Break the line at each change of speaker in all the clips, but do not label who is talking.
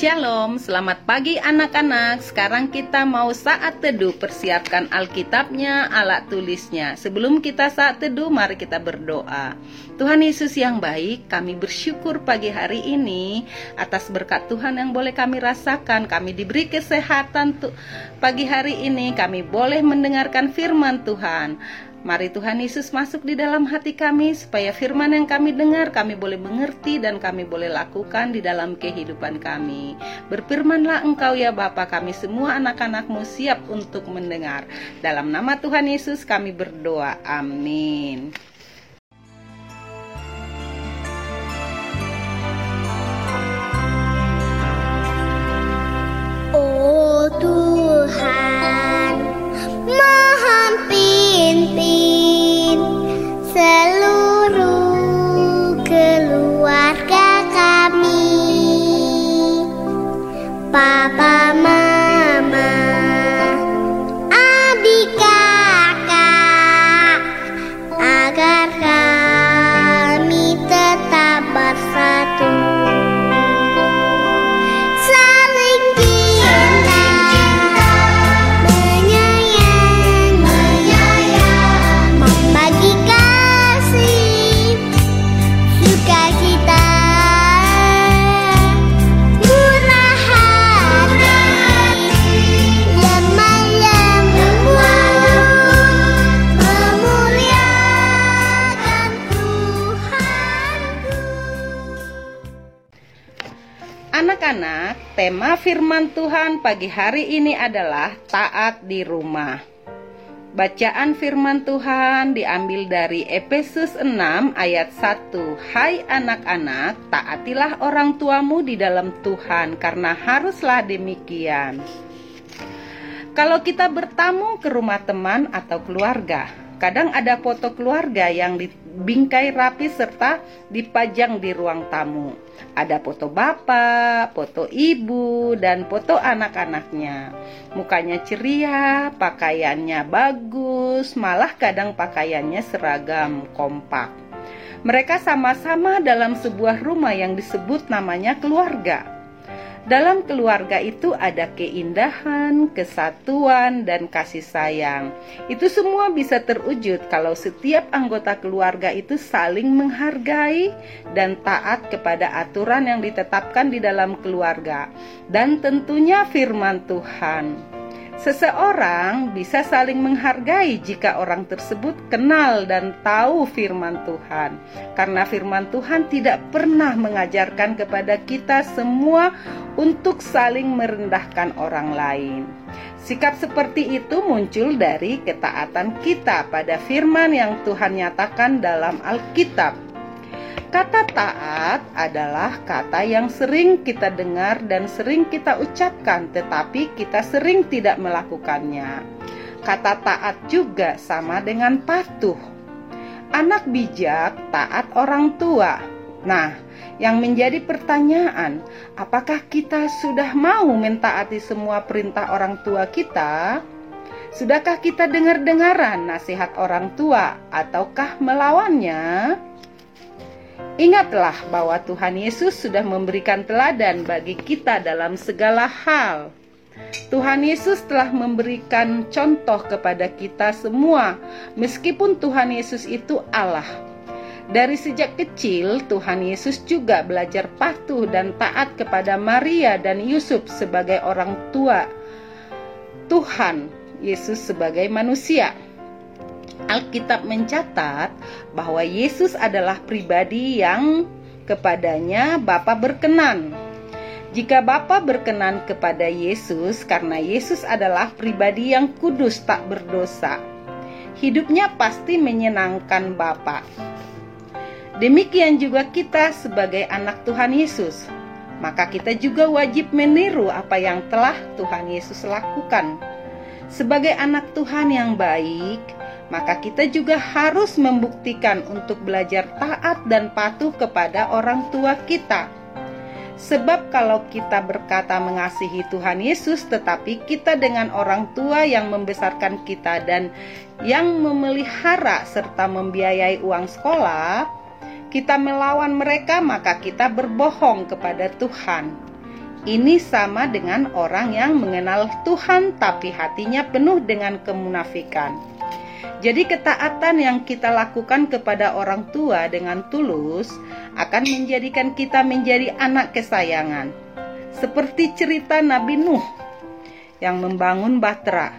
Shalom, selamat pagi anak-anak. Sekarang kita mau saat teduh, persiapkan Alkitabnya, alat tulisnya. Sebelum kita saat teduh, mari kita berdoa. Tuhan Yesus yang baik, kami bersyukur pagi hari ini atas berkat Tuhan yang boleh kami rasakan. Kami diberi kesehatan pagi hari ini, kami boleh mendengarkan firman Tuhan. Mari Tuhan Yesus masuk di dalam hati kami supaya firman yang kami dengar kami boleh mengerti dan kami boleh lakukan di dalam kehidupan kami. Berfirmanlah engkau ya Bapa kami semua anak-anakmu siap untuk mendengar. Dalam nama Tuhan Yesus kami berdoa. Amin. Tema firman Tuhan pagi hari ini adalah taat di rumah. Bacaan firman Tuhan diambil dari Efesus 6 ayat 1. Hai anak-anak, taatilah orang tuamu di dalam Tuhan karena haruslah demikian. Kalau kita bertamu ke rumah teman atau keluarga, kadang ada foto keluarga yang dibingkai rapi serta dipajang di ruang tamu. Ada foto bapak, foto ibu, dan foto anak-anaknya. Mukanya ceria, pakaiannya bagus, malah kadang pakaiannya seragam kompak. Mereka sama-sama dalam sebuah rumah yang disebut namanya keluarga. Dalam keluarga itu ada keindahan, kesatuan, dan kasih sayang. Itu semua bisa terwujud kalau setiap anggota keluarga itu saling menghargai dan taat kepada aturan yang ditetapkan di dalam keluarga, dan tentunya firman Tuhan. Seseorang bisa saling menghargai jika orang tersebut kenal dan tahu firman Tuhan, karena firman Tuhan tidak pernah mengajarkan kepada kita semua untuk saling merendahkan orang lain. Sikap seperti itu muncul dari ketaatan kita pada firman yang Tuhan nyatakan dalam Alkitab. Kata taat adalah kata yang sering kita dengar dan sering kita ucapkan, tetapi kita sering tidak melakukannya. Kata taat juga sama dengan patuh. Anak bijak taat orang tua. Nah, yang menjadi pertanyaan, apakah kita sudah mau mentaati semua perintah orang tua kita? Sudahkah kita dengar-dengaran nasihat orang tua ataukah melawannya? Ingatlah bahwa Tuhan Yesus sudah memberikan teladan bagi kita dalam segala hal. Tuhan Yesus telah memberikan contoh kepada kita semua, meskipun Tuhan Yesus itu Allah. Dari sejak kecil, Tuhan Yesus juga belajar patuh dan taat kepada Maria dan Yusuf sebagai orang tua. Tuhan Yesus sebagai manusia. Alkitab mencatat bahwa Yesus adalah pribadi yang kepadanya Bapa berkenan. Jika Bapa berkenan kepada Yesus karena Yesus adalah pribadi yang kudus tak berdosa, hidupnya pasti menyenangkan Bapa. Demikian juga kita sebagai anak Tuhan Yesus. Maka kita juga wajib meniru apa yang telah Tuhan Yesus lakukan. Sebagai anak Tuhan yang baik, maka kita juga harus membuktikan untuk belajar taat dan patuh kepada orang tua kita. Sebab kalau kita berkata mengasihi Tuhan Yesus tetapi kita dengan orang tua yang membesarkan kita dan yang memelihara serta membiayai uang sekolah, kita melawan mereka maka kita berbohong kepada Tuhan. Ini sama dengan orang yang mengenal Tuhan tapi hatinya penuh dengan kemunafikan. Jadi ketaatan yang kita lakukan kepada orang tua dengan tulus akan menjadikan kita menjadi anak kesayangan. Seperti cerita Nabi Nuh yang membangun Batra.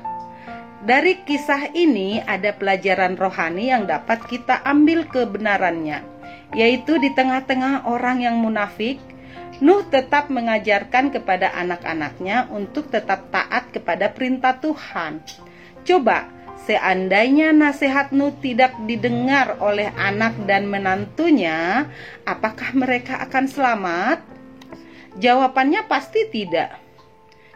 Dari kisah ini ada pelajaran rohani yang dapat kita ambil kebenarannya, yaitu di tengah-tengah orang yang munafik, Nuh tetap mengajarkan kepada anak-anaknya untuk tetap taat kepada perintah Tuhan. Coba, seandainya nasihat tidak didengar oleh anak dan menantunya, apakah mereka akan selamat? Jawabannya pasti tidak.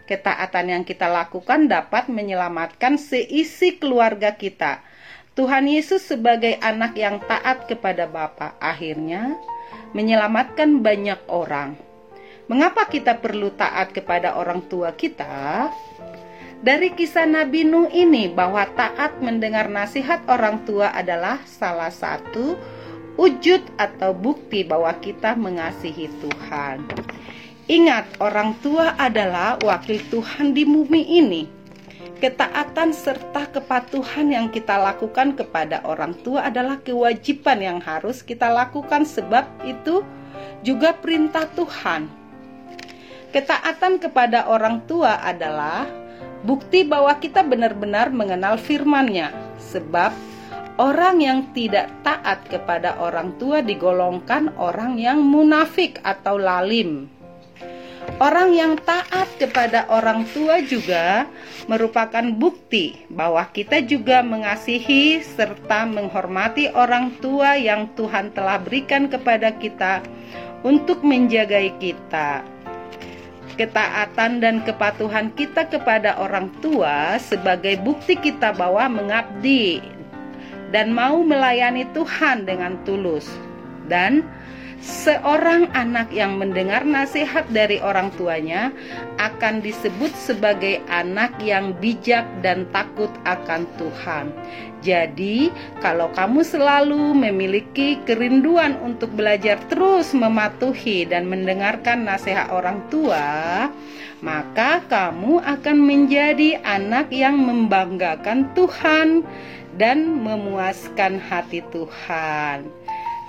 Ketaatan yang kita lakukan dapat menyelamatkan seisi keluarga kita. Tuhan Yesus sebagai anak yang taat kepada Bapa akhirnya menyelamatkan banyak orang. Mengapa kita perlu taat kepada orang tua kita? Dari kisah Nabi Nuh ini bahwa taat mendengar nasihat orang tua adalah salah satu wujud atau bukti bahwa kita mengasihi Tuhan. Ingat, orang tua adalah wakil Tuhan di bumi ini. Ketaatan serta kepatuhan yang kita lakukan kepada orang tua adalah kewajiban yang harus kita lakukan, sebab itu juga perintah Tuhan. Ketaatan kepada orang tua adalah bukti bahwa kita benar-benar mengenal firman-Nya. Sebab orang yang tidak taat kepada orang tua digolongkan orang yang munafik atau lalim. Orang yang taat kepada orang tua juga merupakan bukti bahwa kita juga mengasihi serta menghormati orang tua yang Tuhan telah berikan kepada kita untuk menjagai kita ketaatan dan kepatuhan kita kepada orang tua sebagai bukti kita bahwa mengabdi dan mau melayani Tuhan dengan tulus. Dan seorang anak yang mendengar nasihat dari orang tuanya akan disebut sebagai anak yang bijak dan takut akan Tuhan. Jadi, kalau kamu selalu memiliki kerinduan untuk belajar terus mematuhi dan mendengarkan nasihat orang tua, maka kamu akan menjadi anak yang membanggakan Tuhan dan memuaskan hati Tuhan.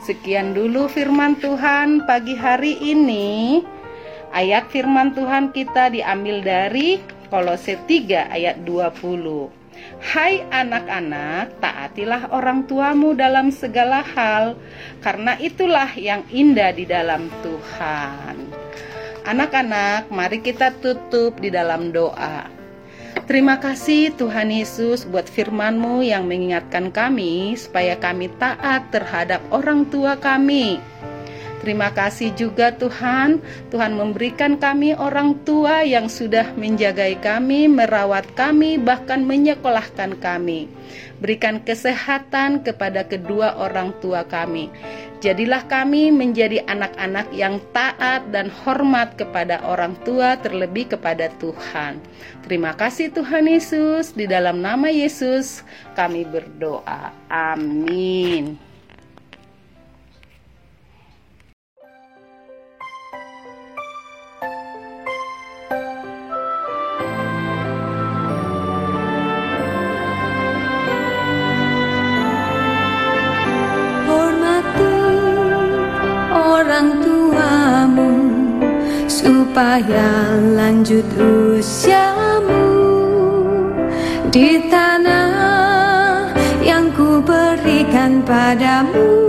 Sekian dulu firman Tuhan pagi hari ini. Ayat firman Tuhan kita diambil dari Kolose 3 ayat 20. Hai anak-anak, taatilah orang tuamu dalam segala hal, karena itulah yang indah di dalam Tuhan. Anak-anak, mari kita tutup di dalam doa. Terima kasih Tuhan Yesus buat firman-Mu yang mengingatkan kami supaya kami taat terhadap orang tua kami Terima kasih juga Tuhan, Tuhan memberikan kami orang tua yang sudah menjagai kami, merawat kami, bahkan menyekolahkan kami. Berikan kesehatan kepada kedua orang tua kami. Jadilah kami menjadi anak-anak yang taat dan hormat kepada orang tua, terlebih kepada Tuhan. Terima kasih Tuhan Yesus, di dalam nama Yesus kami berdoa. Amin.
Supaya lanjut usiamu di tanah yang ku berikan padamu.